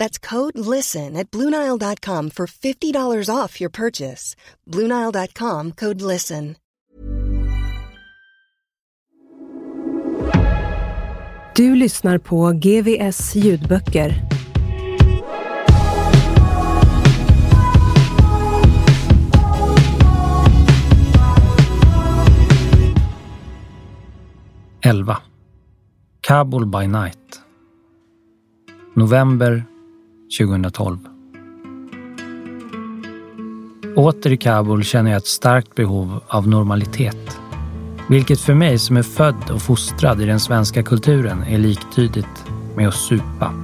That's code LISTEN at Bluenile.com for $50 off your purchase. Bluenile.com code LISTEN. Du lyssnar på GVS ljudböcker. Elva. Kabul by night. November 2012. Åter i Kabul känner jag ett starkt behov av normalitet. Vilket för mig som är född och fostrad i den svenska kulturen är liktydigt med att supa.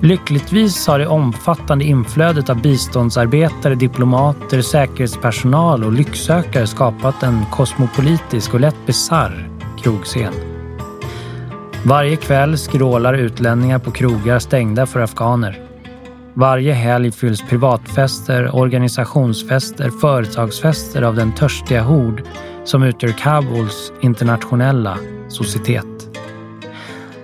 Lyckligtvis har det omfattande inflödet av biståndsarbetare, diplomater, säkerhetspersonal och lycksökare skapat en kosmopolitisk och lätt bisarr krogscen. Varje kväll skrålar utlänningar på krogar stängda för afghaner. Varje helg fylls privatfester, organisationsfester, företagsfester av den törstiga hord som utgör Kabuls internationella societet.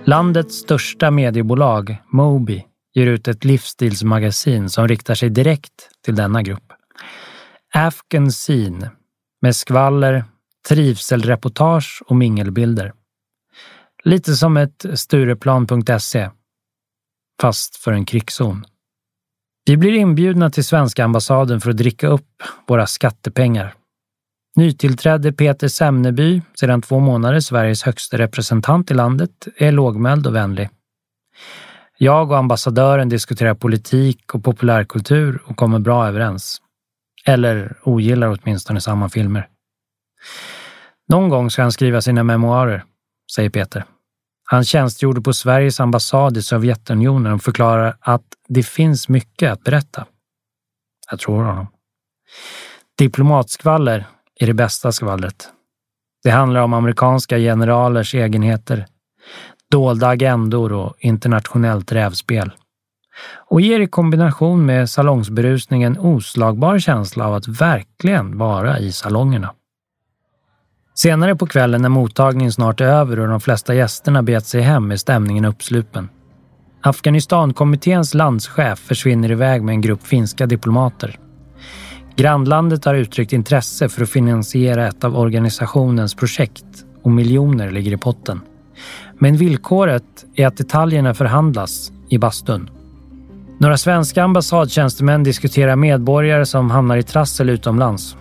Landets största mediebolag, Mobi, ger ut ett livsstilsmagasin som riktar sig direkt till denna grupp. Afghan Scene med skvaller, trivselreportage och mingelbilder. Lite som ett Stureplan.se, fast för en krigszon. Vi blir inbjudna till svenska ambassaden för att dricka upp våra skattepengar. Nytillträdde Peter Semneby, sedan två månader Sveriges högsta representant i landet, är lågmäld och vänlig. Jag och ambassadören diskuterar politik och populärkultur och kommer bra överens. Eller ogillar åtminstone samma filmer. Någon gång ska han skriva sina memoarer, säger Peter. Han tjänstgjorde på Sveriges ambassad i Sovjetunionen och förklarar att det finns mycket att berätta. Jag tror honom. Diplomatskvaller är det bästa skvallret. Det handlar om amerikanska generalers egenheter, dolda agendor och internationellt rävspel. Och ger i kombination med salongsberusning en oslagbar känsla av att verkligen vara i salongerna. Senare på kvällen när mottagningen snart är över och de flesta gästerna bet sig hem är stämningen uppslupen. Afghanistankommitténs landschef försvinner iväg med en grupp finska diplomater. Grannlandet har uttryckt intresse för att finansiera ett av organisationens projekt och miljoner ligger i potten. Men villkoret är att detaljerna förhandlas i bastun. Några svenska ambassadtjänstemän diskuterar medborgare som hamnar i trassel utomlands.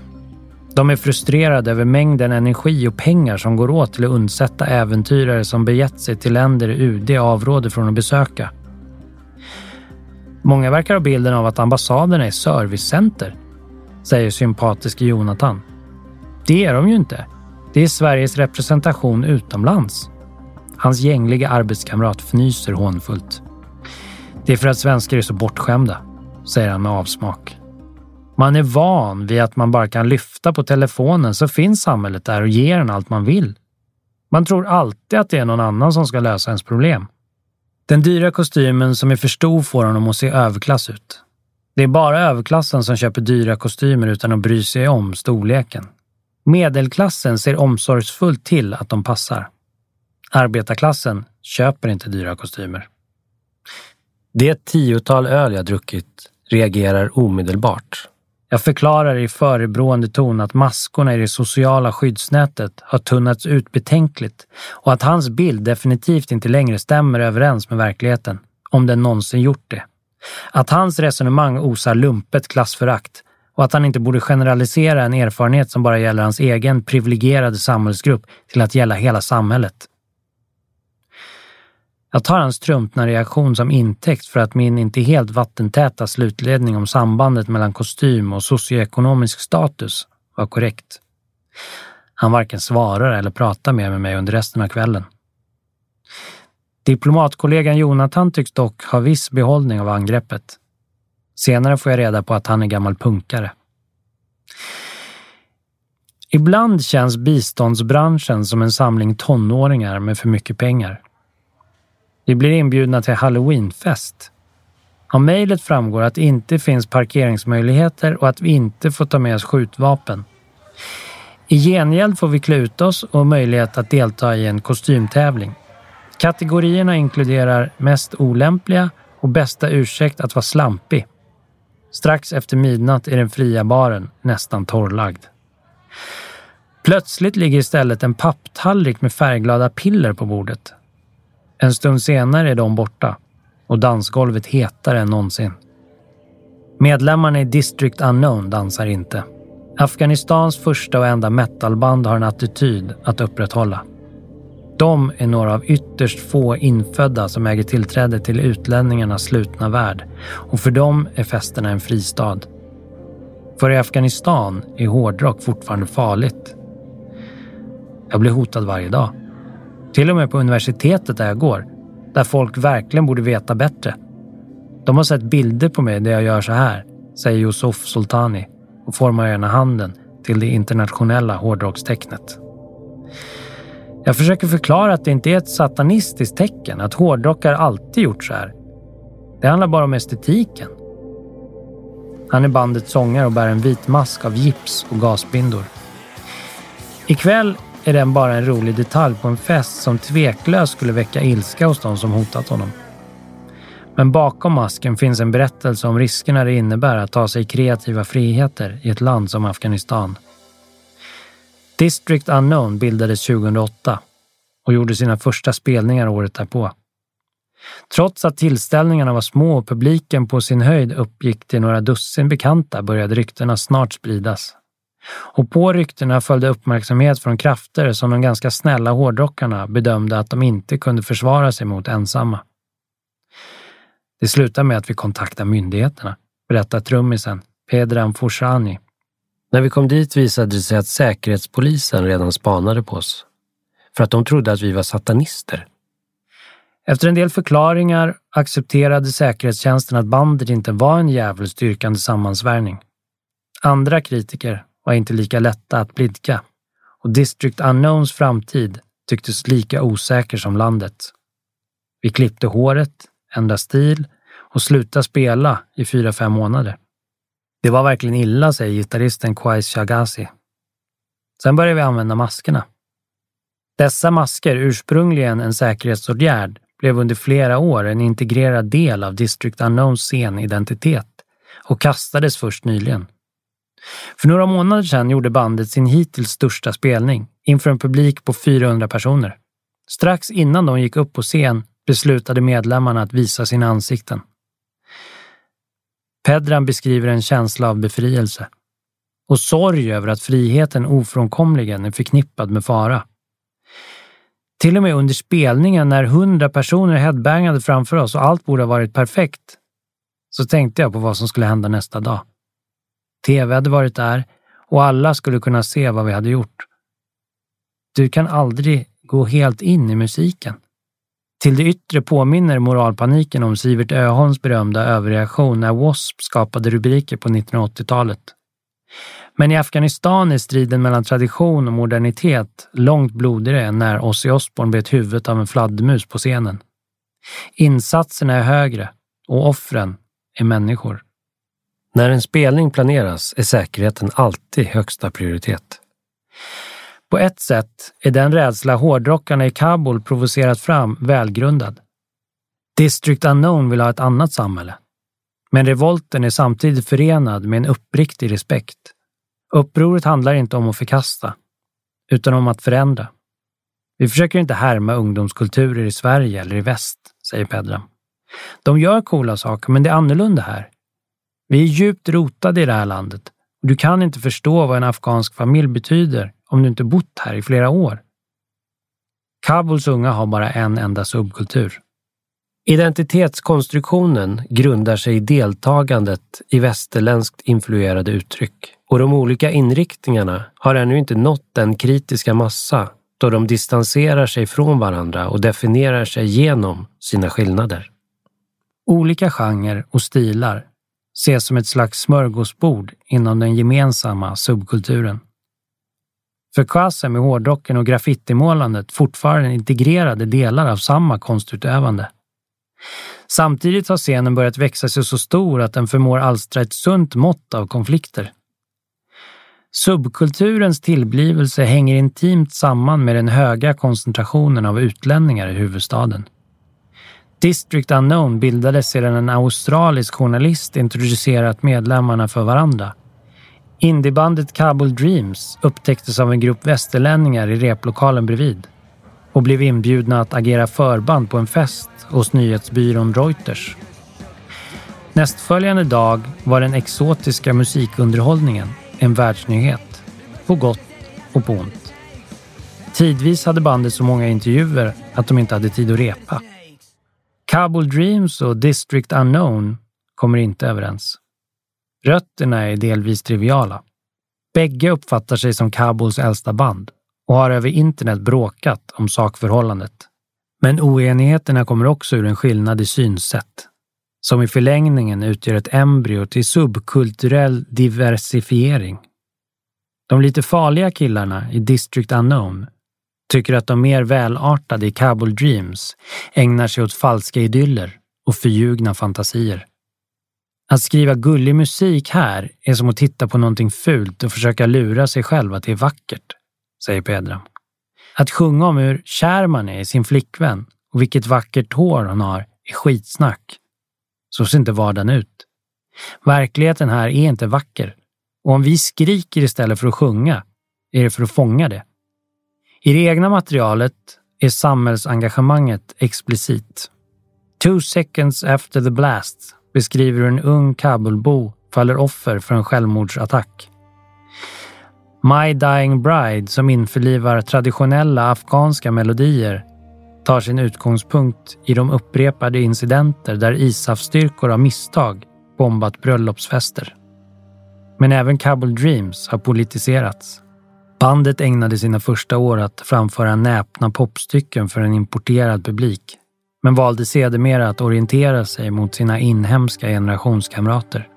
De är frustrerade över mängden energi och pengar som går åt till att undsätta äventyrare som begett sig till länder UD avråder från att besöka. Många verkar ha bilden av att ambassaderna är servicecenter, säger sympatiske Jonathan. Det är de ju inte. Det är Sveriges representation utomlands. Hans gängliga arbetskamrat fnyser hånfullt. Det är för att svenskar är så bortskämda, säger han med avsmak. Man är van vid att man bara kan lyfta på telefonen så finns samhället där och ger en allt man vill. Man tror alltid att det är någon annan som ska lösa ens problem. Den dyra kostymen som är för stor får honom att se överklass ut. Det är bara överklassen som köper dyra kostymer utan att bry sig om storleken. Medelklassen ser omsorgsfullt till att de passar. Arbetarklassen köper inte dyra kostymer. Det tiotal öl jag druckit reagerar omedelbart. Jag förklarar i förebrående ton att maskorna i det sociala skyddsnätet har tunnats ut betänkligt och att hans bild definitivt inte längre stämmer överens med verkligheten, om den någonsin gjort det. Att hans resonemang osar lumpet klassförakt och att han inte borde generalisera en erfarenhet som bara gäller hans egen privilegierade samhällsgrupp till att gälla hela samhället. Jag tar hans trumpna reaktion som intäkt för att min inte helt vattentäta slutledning om sambandet mellan kostym och socioekonomisk status var korrekt. Han varken svarar eller pratar mer med mig under resten av kvällen. Diplomatkollegan Jonathan tycks dock ha viss behållning av angreppet. Senare får jag reda på att han är gammal punkare. Ibland känns biståndsbranschen som en samling tonåringar med för mycket pengar. Vi blir inbjudna till halloweenfest. Av mejlet framgår att det inte finns parkeringsmöjligheter och att vi inte får ta med oss skjutvapen. I gengäld får vi klä ut oss och möjlighet att delta i en kostymtävling. Kategorierna inkluderar mest olämpliga och bästa ursäkt att vara slampig. Strax efter midnatt är den fria baren nästan torrlagd. Plötsligt ligger istället en papptallrik med färgglada piller på bordet. En stund senare är de borta och dansgolvet hetare än någonsin. Medlemmarna i District Unknown dansar inte. Afghanistans första och enda metalband har en attityd att upprätthålla. De är några av ytterst få infödda som äger tillträde till utlänningarnas slutna värld och för dem är festerna en fristad. För i Afghanistan är hårdrock fortfarande farligt. Jag blir hotad varje dag. Till och med på universitetet där jag går, där folk verkligen borde veta bättre. De har sett bilder på mig där jag gör så här, säger Yusuf Sultani och formar ena handen till det internationella hårdrockstecknet. Jag försöker förklara att det inte är ett satanistiskt tecken, att hårdrockare alltid gjort så här. Det handlar bara om estetiken. Han är bandets sångare och bär en vit mask av gips och gasbindor. Ikväll är den bara en rolig detalj på en fest som tveklöst skulle väcka ilska hos de som hotat honom. Men bakom masken finns en berättelse om riskerna det innebär att ta sig kreativa friheter i ett land som Afghanistan. District Unknown bildades 2008 och gjorde sina första spelningar året därpå. Trots att tillställningarna var små och publiken på sin höjd uppgick till några dussin bekanta började ryktena snart spridas. Och på ryktena följde uppmärksamhet från krafter som de ganska snälla hårdrockarna bedömde att de inte kunde försvara sig mot ensamma. Det slutade med att vi kontaktade myndigheterna, berättar trummisen Pedram Foshani. När vi kom dit visade det sig att Säkerhetspolisen redan spanade på oss. För att de trodde att vi var satanister. Efter en del förklaringar accepterade säkerhetstjänsten att bandet inte var en djävulsdyrkande sammansvärjning. Andra kritiker var inte lika lätta att blidka och District Unknowns framtid tycktes lika osäker som landet. Vi klippte håret, ändrade stil och slutade spela i fyra, fem månader. Det var verkligen illa, säger gitarristen Quais Shagazi. Sen började vi använda maskerna. Dessa masker, ursprungligen en säkerhetsåtgärd, blev under flera år en integrerad del av District Unknowns scenidentitet och kastades först nyligen. För några månader sedan gjorde bandet sin hittills största spelning inför en publik på 400 personer. Strax innan de gick upp på scen beslutade medlemmarna att visa sina ansikten. Pedran beskriver en känsla av befrielse och sorg över att friheten ofrånkomligen är förknippad med fara. Till och med under spelningen när hundra personer headbangade framför oss och allt borde ha varit perfekt, så tänkte jag på vad som skulle hända nästa dag. TV hade varit där och alla skulle kunna se vad vi hade gjort. Du kan aldrig gå helt in i musiken. Till det yttre påminner moralpaniken om Sivert Öholms berömda överreaktion när W.A.S.P. skapade rubriker på 1980-talet. Men i Afghanistan är striden mellan tradition och modernitet långt blodigare än när Ozzy Osbourne bet huvudet av en fladdermus på scenen. Insatserna är högre och offren är människor. När en spelning planeras är säkerheten alltid högsta prioritet. På ett sätt är den rädsla hårdrockarna i Kabul provocerat fram välgrundad. District Unknown vill ha ett annat samhälle. Men revolten är samtidigt förenad med en uppriktig respekt. Upproret handlar inte om att förkasta, utan om att förändra. Vi försöker inte härma ungdomskulturer i Sverige eller i väst, säger Pedram. De gör coola saker, men det är annorlunda här. Vi är djupt rotade i det här landet Du kan inte förstå vad en afghansk familj betyder om du inte bott här i flera år. Kabuls unga har bara en enda subkultur. Identitetskonstruktionen grundar sig i deltagandet i västerländskt influerade uttryck och de olika inriktningarna har ännu inte nått den kritiska massa då de distanserar sig från varandra och definierar sig genom sina skillnader. Olika genrer och stilar ses som ett slags smörgåsbord inom den gemensamma subkulturen. För Kwasem är hårdrocken och graffitimålandet fortfarande integrerade delar av samma konstutövande. Samtidigt har scenen börjat växa sig så stor att den förmår alstra ett sunt mått av konflikter. Subkulturens tillblivelse hänger intimt samman med den höga koncentrationen av utlänningar i huvudstaden. District Unknown bildades sedan en australisk journalist introducerat medlemmarna för varandra. Indiebandet Kabul Dreams upptäcktes av en grupp västerlänningar i replokalen bredvid och blev inbjudna att agera förband på en fest hos nyhetsbyrån Reuters. Nästföljande dag var den exotiska musikunderhållningen en världsnyhet, på gott och på ont. Tidvis hade bandet så många intervjuer att de inte hade tid att repa. Kabul Dreams och District Unknown kommer inte överens. Rötterna är delvis triviala. Bägge uppfattar sig som Kabuls äldsta band och har över internet bråkat om sakförhållandet. Men oenigheterna kommer också ur en skillnad i synsätt, som i förlängningen utgör ett embryo till subkulturell diversifiering. De lite farliga killarna i District Unknown tycker att de mer välartade i Kabul Dreams ägnar sig åt falska idyller och förljugna fantasier. Att skriva gullig musik här är som att titta på någonting fult och försöka lura sig själv att det är vackert, säger Pedram. Att sjunga om hur kär man är i sin flickvän och vilket vackert hår hon har är skitsnack. Så ser inte vardagen ut. Verkligheten här är inte vacker. Och om vi skriker istället för att sjunga är det för att fånga det. I det egna materialet är samhällsengagemanget explicit. Two seconds after the blast beskriver hur en ung Kabulbo faller offer för en självmordsattack. My Dying Bride, som införlivar traditionella afghanska melodier, tar sin utgångspunkt i de upprepade incidenter där ISAF-styrkor av misstag bombat bröllopsfester. Men även Kabul Dreams har politiserats. Bandet ägnade sina första år att framföra näpna popstycken för en importerad publik, men valde sedermera att orientera sig mot sina inhemska generationskamrater.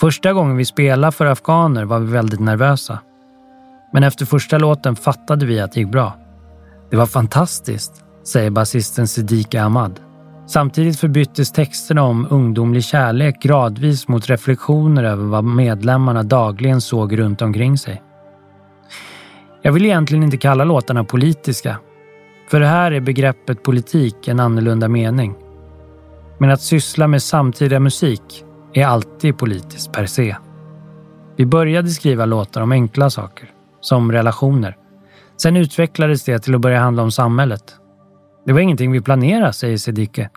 Första gången vi spelade för afghaner var vi väldigt nervösa. Men efter första låten fattade vi att det gick bra. Det var fantastiskt, säger basisten Siddiq Ahmad. Samtidigt förbyttes texterna om ungdomlig kärlek gradvis mot reflektioner över vad medlemmarna dagligen såg runt omkring sig. Jag vill egentligen inte kalla låtarna politiska, för här är begreppet politik en annorlunda mening. Men att syssla med samtida musik är alltid politiskt per se. Vi började skriva låtar om enkla saker, som relationer. Sen utvecklades det till att börja handla om samhället. Det var ingenting vi planerade, säger Sedike.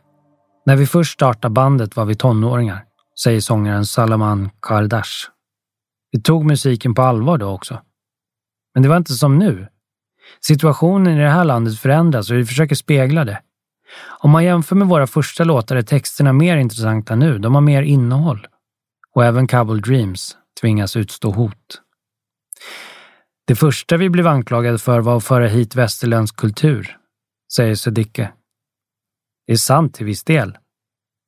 När vi först startade bandet var vi tonåringar, säger sångaren Salaman Kardash. Vi tog musiken på allvar då också. Men det var inte som nu. Situationen i det här landet förändras och vi försöker spegla det. Om man jämför med våra första låtar är texterna mer intressanta nu. De har mer innehåll. Och även Kabul Dreams tvingas utstå hot. Det första vi blev anklagade för var att föra hit västerländsk kultur, säger Sedicke. Det är sant till viss del.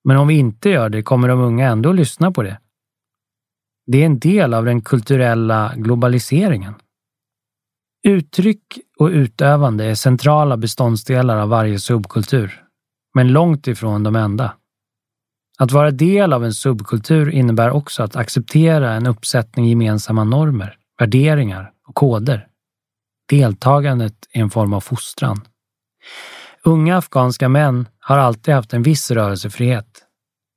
Men om vi inte gör det kommer de unga ändå att lyssna på det. Det är en del av den kulturella globaliseringen. Uttryck och utövande är centrala beståndsdelar av varje subkultur, men långt ifrån de enda. Att vara del av en subkultur innebär också att acceptera en uppsättning gemensamma normer, värderingar och koder. Deltagandet är en form av fostran. Unga afghanska män har alltid haft en viss rörelsefrihet.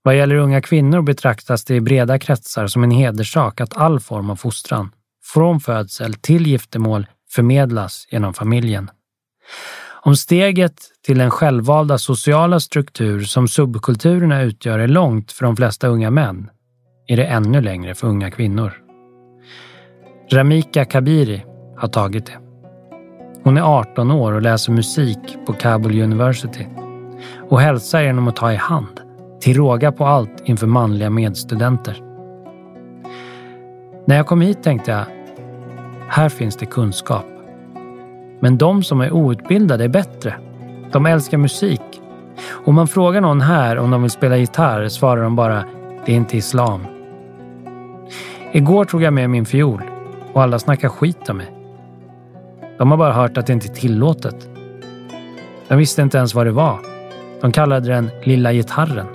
Vad gäller unga kvinnor betraktas det i breda kretsar som en hederssak att all form av fostran, från födsel till giftermål, förmedlas genom familjen. Om steget till den självvalda sociala struktur som subkulturerna utgör är långt för de flesta unga män, är det ännu längre för unga kvinnor. Ramika Kabiri har tagit det. Hon är 18 år och läser musik på Kabul University och hälsar genom att ta i hand, till råga på allt inför manliga medstudenter. När jag kom hit tänkte jag, här finns det kunskap. Men de som är outbildade är bättre. De älskar musik. Om man frågar någon här om de vill spela gitarr svarar de bara, det är inte islam. Igår tog jag med min fiol och alla snackar skit om mig. De har bara hört att det inte är tillåtet. De visste inte ens vad det var. De kallade den Lilla gitarren.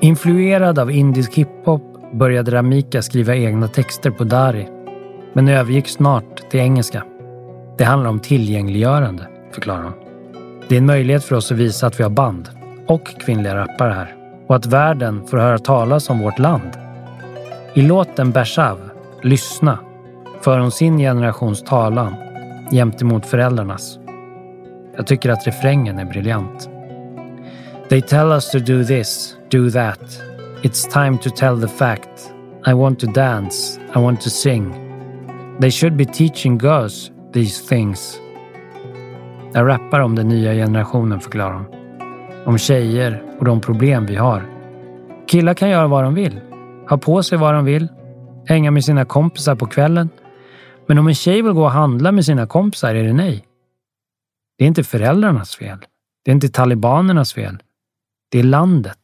Influerad av indisk hiphop började Ramika skriva egna texter på dari, men övergick snart till engelska. Det handlar om tillgängliggörande, förklarar hon. Det är en möjlighet för oss att visa att vi har band och kvinnliga rappare här och att världen får höra talas om vårt land. I låten Bershav, Lyssna, för hon sin generations talan gentemot föräldrarnas. Jag tycker att refrängen är briljant. They tell us to do this, do that. It's time to tell the fact. I want to dance, I want to sing. They should be teaching girls these things. Jag rappar om den nya generationen, förklarar hon. Om tjejer och de problem vi har. Killar kan göra vad de vill. Ha på sig vad de vill. Hänga med sina kompisar på kvällen. Men om en tjej vill gå och handla med sina kompisar är det nej. Det är inte föräldrarnas fel. Det är inte talibanernas fel. Det är landet.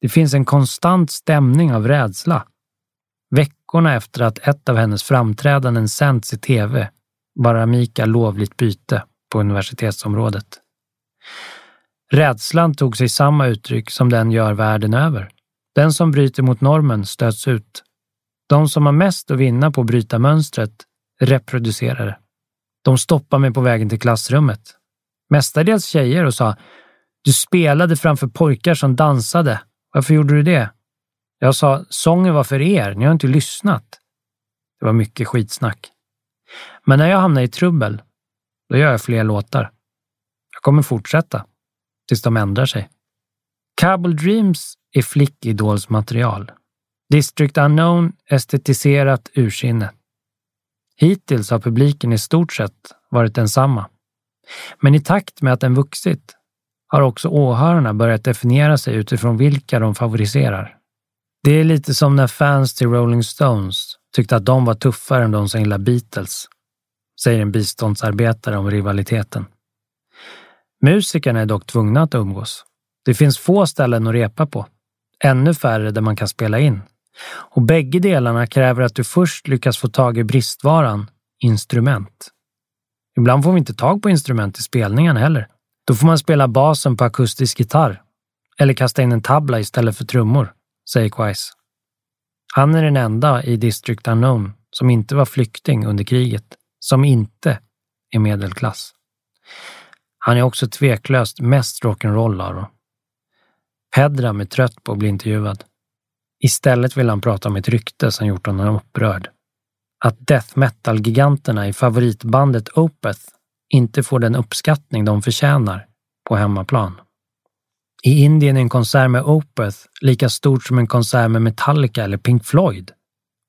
Det finns en konstant stämning av rädsla. Veckorna efter att ett av hennes framträdanden sänts i tv var Amika lovligt byte på universitetsområdet. Rädslan tog sig samma uttryck som den gör världen över. Den som bryter mot normen stöts ut. De som har mest att vinna på att bryta mönstret reproducerar det. De stoppade mig på vägen till klassrummet. Mestadels tjejer och sa du spelade framför pojkar som dansade. Varför gjorde du det? Jag sa, sången var för er, ni har inte lyssnat. Det var mycket skitsnack. Men när jag hamnar i trubbel, då gör jag fler låtar. Jag kommer fortsätta, tills de ändrar sig. Cabal Dreams är flickidols material. District Unknown estetiserat ursinne. Hittills har publiken i stort sett varit densamma. Men i takt med att den vuxit har också åhörarna börjat definiera sig utifrån vilka de favoriserar. Det är lite som när fans till Rolling Stones tyckte att de var tuffare än de som gillar Beatles, säger en biståndsarbetare om rivaliteten. Musikerna är dock tvungna att umgås. Det finns få ställen att repa på, ännu färre där man kan spela in. Och bägge delarna kräver att du först lyckas få tag i bristvaran instrument. Ibland får vi inte tag på instrument i spelningarna heller. Då får man spela basen på akustisk gitarr eller kasta in en tabla istället för trummor, säger Quais. Han är den enda i District Unknown som inte var flykting under kriget, som inte är medelklass. Han är också tveklöst mest rock'n'roll av dem. Pedram är trött på att bli intervjuad. Istället vill han prata om ett rykte som gjort honom upprörd. Att death metal-giganterna i favoritbandet Opeth inte får den uppskattning de förtjänar på hemmaplan. I Indien är en konsert med Opeth lika stort som en konsert med Metallica eller Pink Floyd.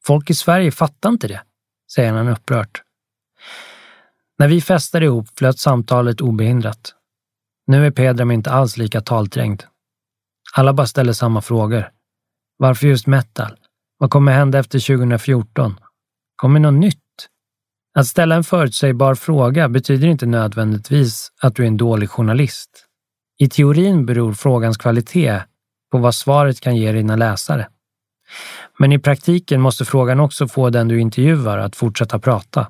Folk i Sverige fattar inte det, säger han upprört. När vi festade ihop flöt samtalet obehindrat. Nu är Pedram inte alls lika talträngd. Alla bara ställer samma frågor. Varför just metal? Vad kommer hända efter 2014? Kommer något nytt? Att ställa en förutsägbar fråga betyder inte nödvändigtvis att du är en dålig journalist. I teorin beror frågans kvalitet på vad svaret kan ge dina läsare. Men i praktiken måste frågan också få den du intervjuar att fortsätta prata.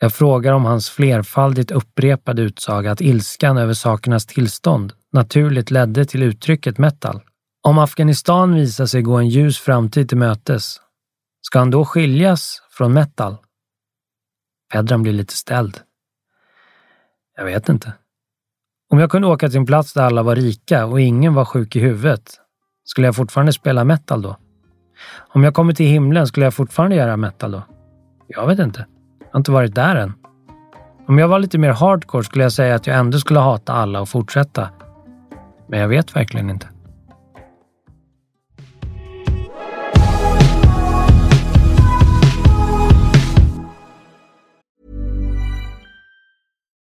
Jag frågar om hans flerfaldigt upprepade utsaga att ilskan över sakernas tillstånd naturligt ledde till uttrycket metal. Om Afghanistan visar sig gå en ljus framtid till mötes, ska han då skiljas från metal? Pedram blir lite ställd. Jag vet inte. Om jag kunde åka till en plats där alla var rika och ingen var sjuk i huvudet, skulle jag fortfarande spela metal då? Om jag kommer till himlen, skulle jag fortfarande göra metal då? Jag vet inte. Jag har inte varit där än. Om jag var lite mer hardcore skulle jag säga att jag ändå skulle hata alla och fortsätta. Men jag vet verkligen inte.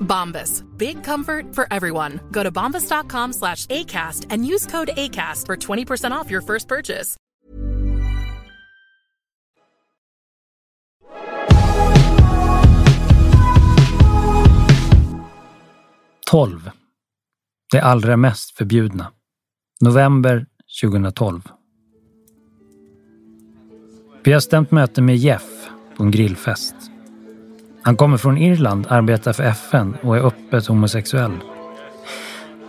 Bombas. Big comfort for everyone. Go to bombas.com slash ACAST and use code ACAST for 20% off your first purchase. Tolv. Det allra mest förbjudna. November 2012. Vi har stämt möte med Jeff på en grillfest. Han kommer från Irland, arbetar för FN och är öppet homosexuell.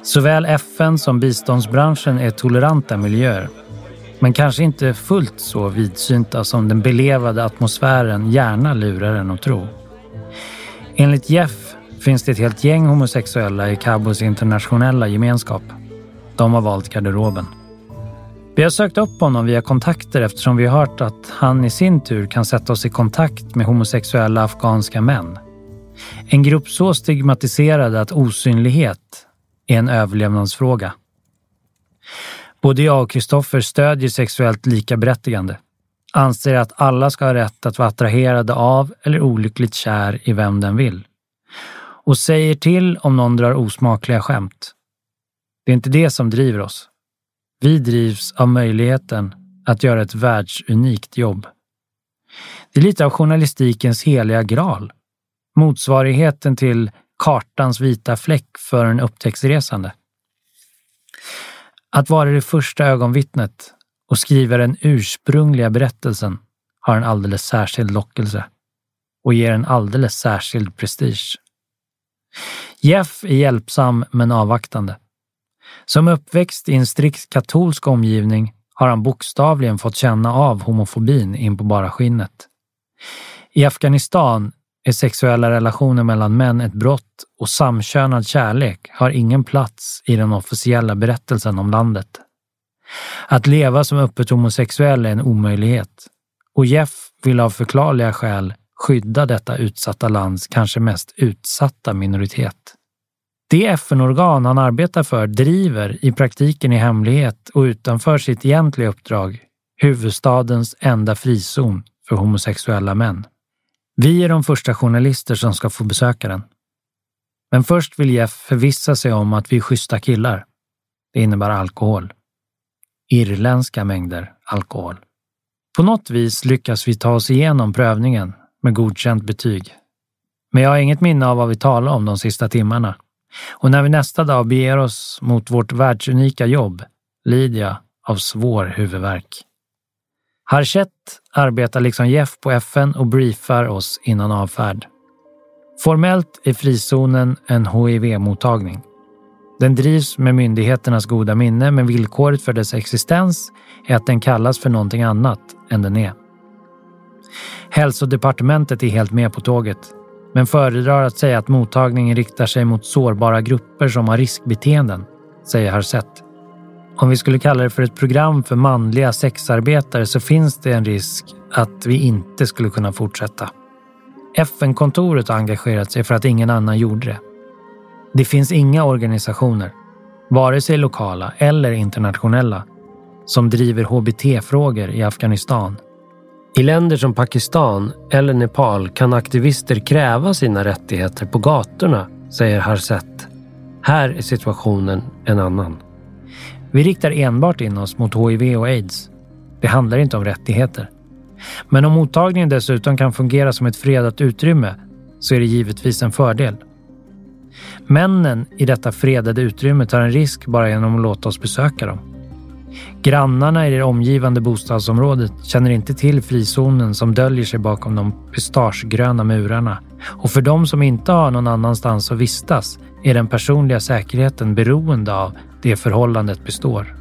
Såväl FN som biståndsbranschen är toleranta miljöer. Men kanske inte fullt så vidsynta som den belevade atmosfären gärna lurar en att tro. Enligt Jeff finns det ett helt gäng homosexuella i Cabos internationella gemenskap. De har valt garderoben. Vi har sökt upp honom via kontakter eftersom vi har hört att han i sin tur kan sätta oss i kontakt med homosexuella afghanska män. En grupp så stigmatiserad att osynlighet är en överlevnadsfråga. Både jag och Kristoffer stödjer sexuellt likaberättigande. Anser att alla ska ha rätt att vara attraherade av eller olyckligt kär i vem den vill. Och säger till om någon drar osmakliga skämt. Det är inte det som driver oss. Vi drivs av möjligheten att göra ett världsunikt jobb. Det är lite av journalistikens heliga graal. Motsvarigheten till kartans vita fläck för en upptäcktsresande. Att vara det första ögonvittnet och skriva den ursprungliga berättelsen har en alldeles särskild lockelse och ger en alldeles särskild prestige. Jeff är hjälpsam men avvaktande. Som uppväxt i en strikt katolsk omgivning har han bokstavligen fått känna av homofobin in på bara skinnet. I Afghanistan är sexuella relationer mellan män ett brott och samkönad kärlek har ingen plats i den officiella berättelsen om landet. Att leva som öppet homosexuell är en omöjlighet och Jeff vill av förklarliga skäl skydda detta utsatta lands kanske mest utsatta minoritet. Det FN-organ han arbetar för driver i praktiken i hemlighet och utanför sitt egentliga uppdrag huvudstadens enda frizon för homosexuella män. Vi är de första journalister som ska få besöka den. Men först vill Jeff förvissa sig om att vi är schyssta killar. Det innebär alkohol. Irländska mängder alkohol. På något vis lyckas vi ta oss igenom prövningen med godkänt betyg. Men jag har inget minne av vad vi talade om de sista timmarna. Och när vi nästa dag beger oss mot vårt världsunika jobb lider jag av svår huvudvärk. Harchet arbetar liksom Jeff på FN och briefar oss innan avfärd. Formellt är frizonen en HIV-mottagning. Den drivs med myndigheternas goda minne, men villkoret för dess existens är att den kallas för någonting annat än den är. Hälsodepartementet är helt med på tåget, men föredrar att säga att mottagningen riktar sig mot sårbara grupper som har riskbeteenden, säger Harsett. Om vi skulle kalla det för ett program för manliga sexarbetare så finns det en risk att vi inte skulle kunna fortsätta. FN-kontoret har engagerat sig för att ingen annan gjorde det. Det finns inga organisationer, vare sig lokala eller internationella, som driver hbt-frågor i Afghanistan. I länder som Pakistan eller Nepal kan aktivister kräva sina rättigheter på gatorna, säger Harsett. Här är situationen en annan. Vi riktar enbart in oss mot HIV och aids. Det handlar inte om rättigheter. Men om mottagningen dessutom kan fungera som ett fredat utrymme så är det givetvis en fördel. Männen i detta fredade utrymme tar en risk bara genom att låta oss besöka dem. Grannarna i det omgivande bostadsområdet känner inte till frizonen som döljer sig bakom de pistagegröna murarna och för de som inte har någon annanstans att vistas är den personliga säkerheten beroende av det förhållandet består.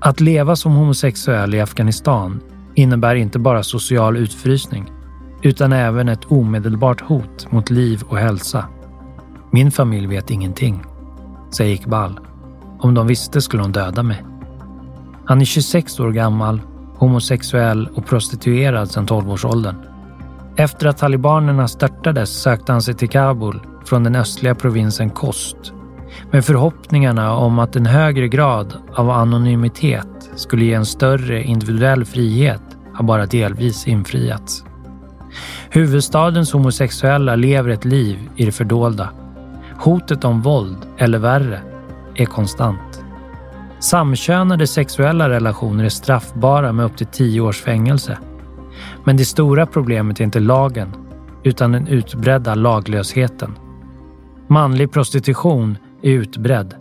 Att leva som homosexuell i Afghanistan innebär inte bara social utfrysning utan även ett omedelbart hot mot liv och hälsa. Min familj vet ingenting, säger Iqbal. Om de visste skulle de döda mig. Han är 26 år gammal, homosexuell och prostituerad sedan 12-årsåldern. Efter att talibanerna störtades sökte han sig till Kabul från den östliga provinsen Kost med förhoppningarna om att en högre grad av anonymitet skulle ge en större individuell frihet har bara delvis infriats. Huvudstadens homosexuella lever ett liv i det fördolda. Hotet om våld, eller värre, är konstant. Samkönade sexuella relationer är straffbara med upp till tio års fängelse. Men det stora problemet är inte lagen, utan den utbredda laglösheten. Manlig prostitution är utbredd,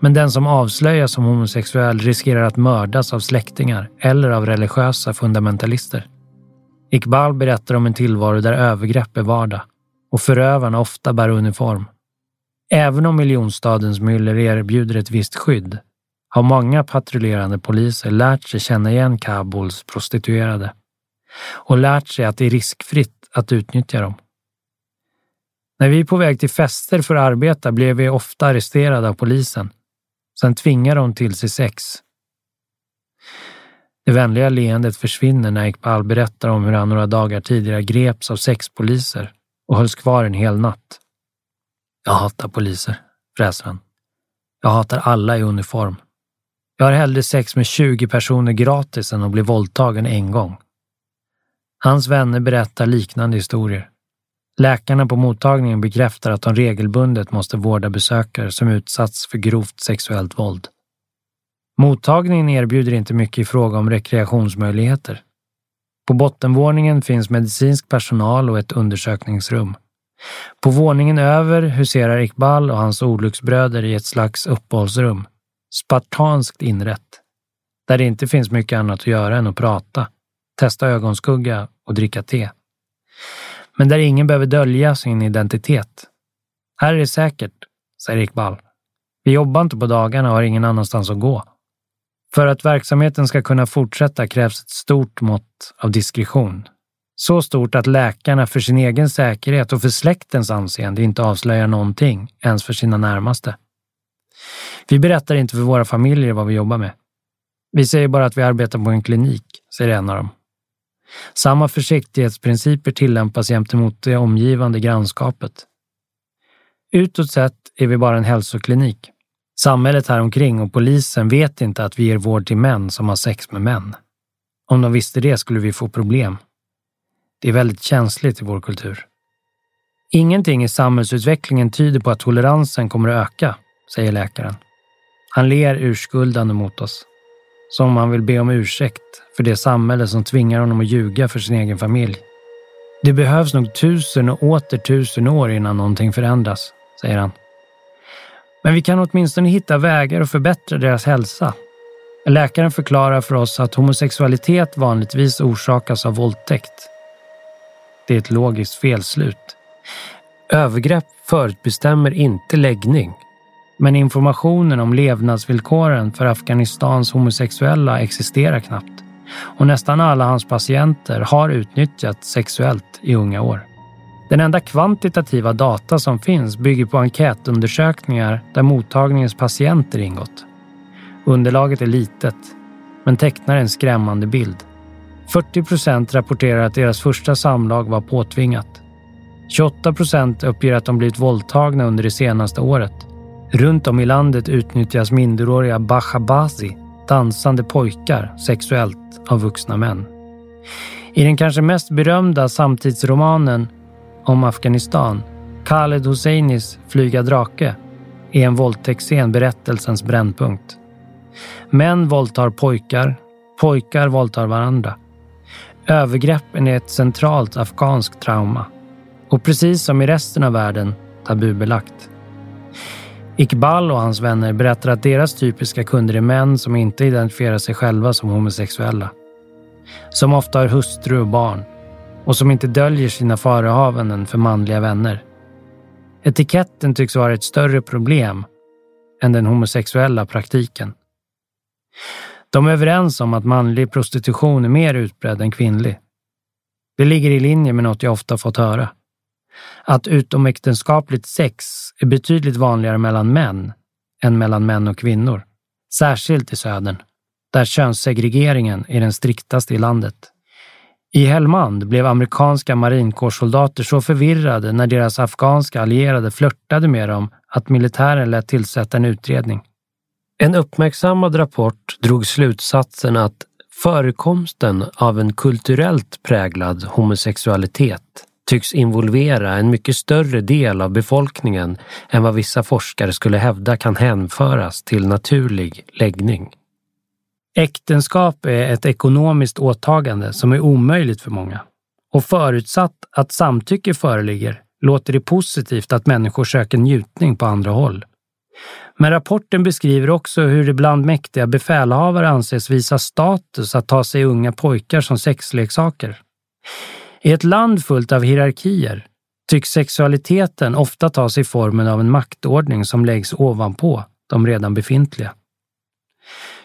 men den som avslöjas som homosexuell riskerar att mördas av släktingar eller av religiösa fundamentalister. Iqbal berättar om en tillvaro där övergrepp är vardag och förövarna ofta bär uniform. Även om miljonstadens myller erbjuder ett visst skydd har många patrullerande poliser lärt sig känna igen Kabuls prostituerade och lärt sig att det är riskfritt att utnyttja dem. När vi är på väg till fester för att arbeta blir vi ofta arresterade av polisen. Sen tvingar de till sig sex. Det vänliga leendet försvinner när Iqbal berättar om hur han några dagar tidigare greps av sex poliser och hölls kvar en hel natt. Jag hatar poliser, fräser han. Jag hatar alla i uniform. Jag har hellre sex med 20 personer gratis än att bli våldtagen en gång. Hans vänner berättar liknande historier. Läkarna på mottagningen bekräftar att de regelbundet måste vårda besökare som utsatts för grovt sexuellt våld. Mottagningen erbjuder inte mycket i fråga om rekreationsmöjligheter. På bottenvåningen finns medicinsk personal och ett undersökningsrum. På våningen över huserar Iqbal och hans olycksbröder i ett slags uppehållsrum, spartanskt inrett, där det inte finns mycket annat att göra än att prata, testa ögonskugga och dricka te. Men där ingen behöver dölja sin identitet. Här är det säkert, säger Iqbal. Vi jobbar inte på dagarna och har ingen annanstans att gå. För att verksamheten ska kunna fortsätta krävs ett stort mått av diskretion. Så stort att läkarna för sin egen säkerhet och för släktens anseende inte avslöjar någonting, ens för sina närmaste. Vi berättar inte för våra familjer vad vi jobbar med. Vi säger bara att vi arbetar på en klinik, säger en av dem. Samma försiktighetsprinciper tillämpas gentemot det omgivande grannskapet. Utåt sett är vi bara en hälsoklinik. Samhället här omkring och polisen vet inte att vi ger vård till män som har sex med män. Om de visste det skulle vi få problem. Det är väldigt känsligt i vår kultur. Ingenting i samhällsutvecklingen tyder på att toleransen kommer att öka, säger läkaren. Han ler urskuldande mot oss. Som om han vill be om ursäkt för det samhälle som tvingar honom att ljuga för sin egen familj. Det behövs nog tusen och åter tusen år innan någonting förändras, säger han. Men vi kan åtminstone hitta vägar att förbättra deras hälsa. Läkaren förklarar för oss att homosexualitet vanligtvis orsakas av våldtäkt. Det är ett logiskt felslut. Övergrepp förutbestämmer inte läggning. Men informationen om levnadsvillkoren för Afghanistans homosexuella existerar knappt. Och nästan alla hans patienter har utnyttjats sexuellt i unga år. Den enda kvantitativa data som finns bygger på enkätundersökningar där mottagningens patienter ingått. Underlaget är litet, men tecknar en skrämmande bild. 40 procent rapporterar att deras första samlag var påtvingat. 28 procent uppger att de blivit våldtagna under det senaste året. Runt om i landet utnyttjas minderåriga Bachabazi, dansande pojkar, sexuellt av vuxna män. I den kanske mest berömda samtidsromanen om Afghanistan, Khaled Hosseinis Flyga drake, är en våldtäktsscen berättelsens brännpunkt. Män våldtar pojkar, pojkar våldtar varandra. Övergreppen är ett centralt afghanskt trauma och precis som i resten av världen tabubelagt. Iqbal och hans vänner berättar att deras typiska kunder är män som inte identifierar sig själva som homosexuella. Som ofta har hustru och barn och som inte döljer sina förehavanden för manliga vänner. Etiketten tycks vara ett större problem än den homosexuella praktiken. De är överens om att manlig prostitution är mer utbredd än kvinnlig. Det ligger i linje med något jag ofta fått höra. Att utomäktenskapligt sex är betydligt vanligare mellan män än mellan män och kvinnor. Särskilt i södern, där könssegregeringen är den striktaste i landet. I Helmand blev amerikanska marinkårssoldater så förvirrade när deras afghanska allierade flörtade med dem att militären lät tillsätta en utredning. En uppmärksammad rapport drog slutsatsen att förekomsten av en kulturellt präglad homosexualitet tycks involvera en mycket större del av befolkningen än vad vissa forskare skulle hävda kan hänföras till naturlig läggning. Äktenskap är ett ekonomiskt åtagande som är omöjligt för många. Och förutsatt att samtycke föreligger låter det positivt att människor söker njutning på andra håll. Men rapporten beskriver också hur det bland mäktiga befälhavare anses visa status att ta sig unga pojkar som sexleksaker. I ett land fullt av hierarkier tycks sexualiteten ofta ta sig formen av en maktordning som läggs ovanpå de redan befintliga.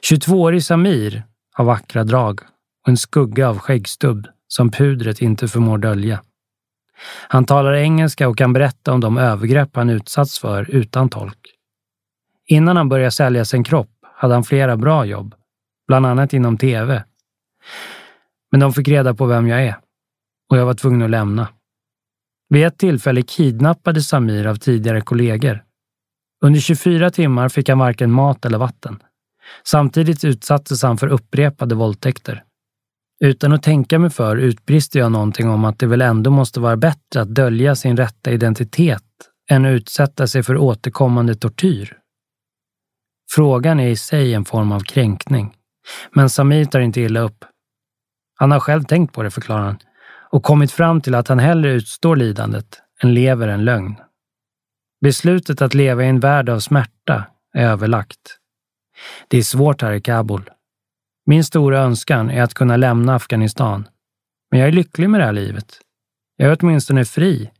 22-årig Samir har vackra drag och en skugga av skäggstubb som pudret inte förmår dölja. Han talar engelska och kan berätta om de övergrepp han utsatts för utan tolk. Innan han började sälja sin kropp hade han flera bra jobb, bland annat inom tv. Men de fick reda på vem jag är och jag var tvungen att lämna. Vid ett tillfälle kidnappade Samir av tidigare kollegor. Under 24 timmar fick han varken mat eller vatten. Samtidigt utsattes han för upprepade våldtäkter. Utan att tänka mig för utbrister jag någonting om att det väl ändå måste vara bättre att dölja sin rätta identitet än att utsätta sig för återkommande tortyr. Frågan är i sig en form av kränkning, men Samir tar inte illa upp. Han har själv tänkt på det, förklarar han, och kommit fram till att han hellre utstår lidandet än lever en lögn. Beslutet att leva i en värld av smärta är överlagt. Det är svårt här i Kabul. Min stora önskan är att kunna lämna Afghanistan. Men jag är lycklig med det här livet. Jag är åtminstone fri.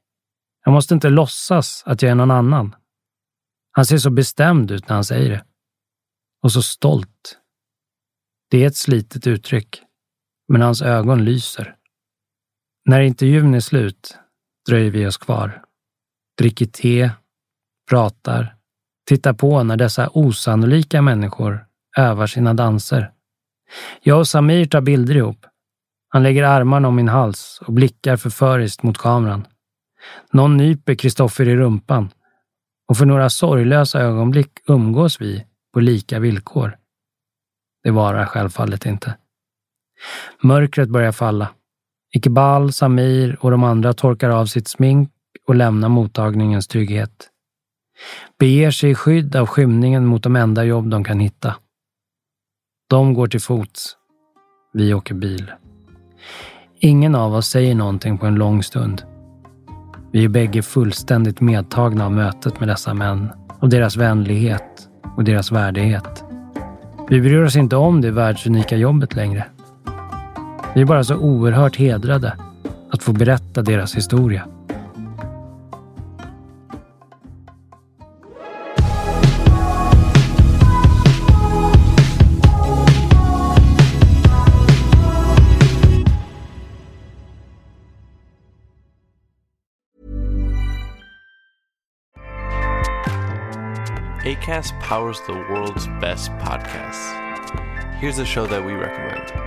Jag måste inte låtsas att jag är någon annan. Han ser så bestämd ut när han säger det. Och så stolt. Det är ett slitet uttryck, men hans ögon lyser. När intervjun är slut dröjer vi oss kvar. Dricker te, pratar, tittar på när dessa osannolika människor övar sina danser. Jag och Samir tar bilder ihop. Han lägger armarna om min hals och blickar förföriskt mot kameran. Någon nyper Kristoffer i rumpan och för några sorglösa ögonblick umgås vi på lika villkor. Det varar självfallet inte. Mörkret börjar falla. Iqbal, Samir och de andra torkar av sitt smink och lämnar mottagningens trygghet. Beger sig i skydd av skymningen mot de enda jobb de kan hitta. De går till fots. Vi åker bil. Ingen av oss säger någonting på en lång stund. Vi är bägge fullständigt medtagna av mötet med dessa män och deras vänlighet och deras värdighet. Vi bryr oss inte om det världsunika jobbet längre. Vi är bara så oerhört hedrade att få berätta deras historia. ACAST powers the world's best podcasts. Here's a show that we recommend.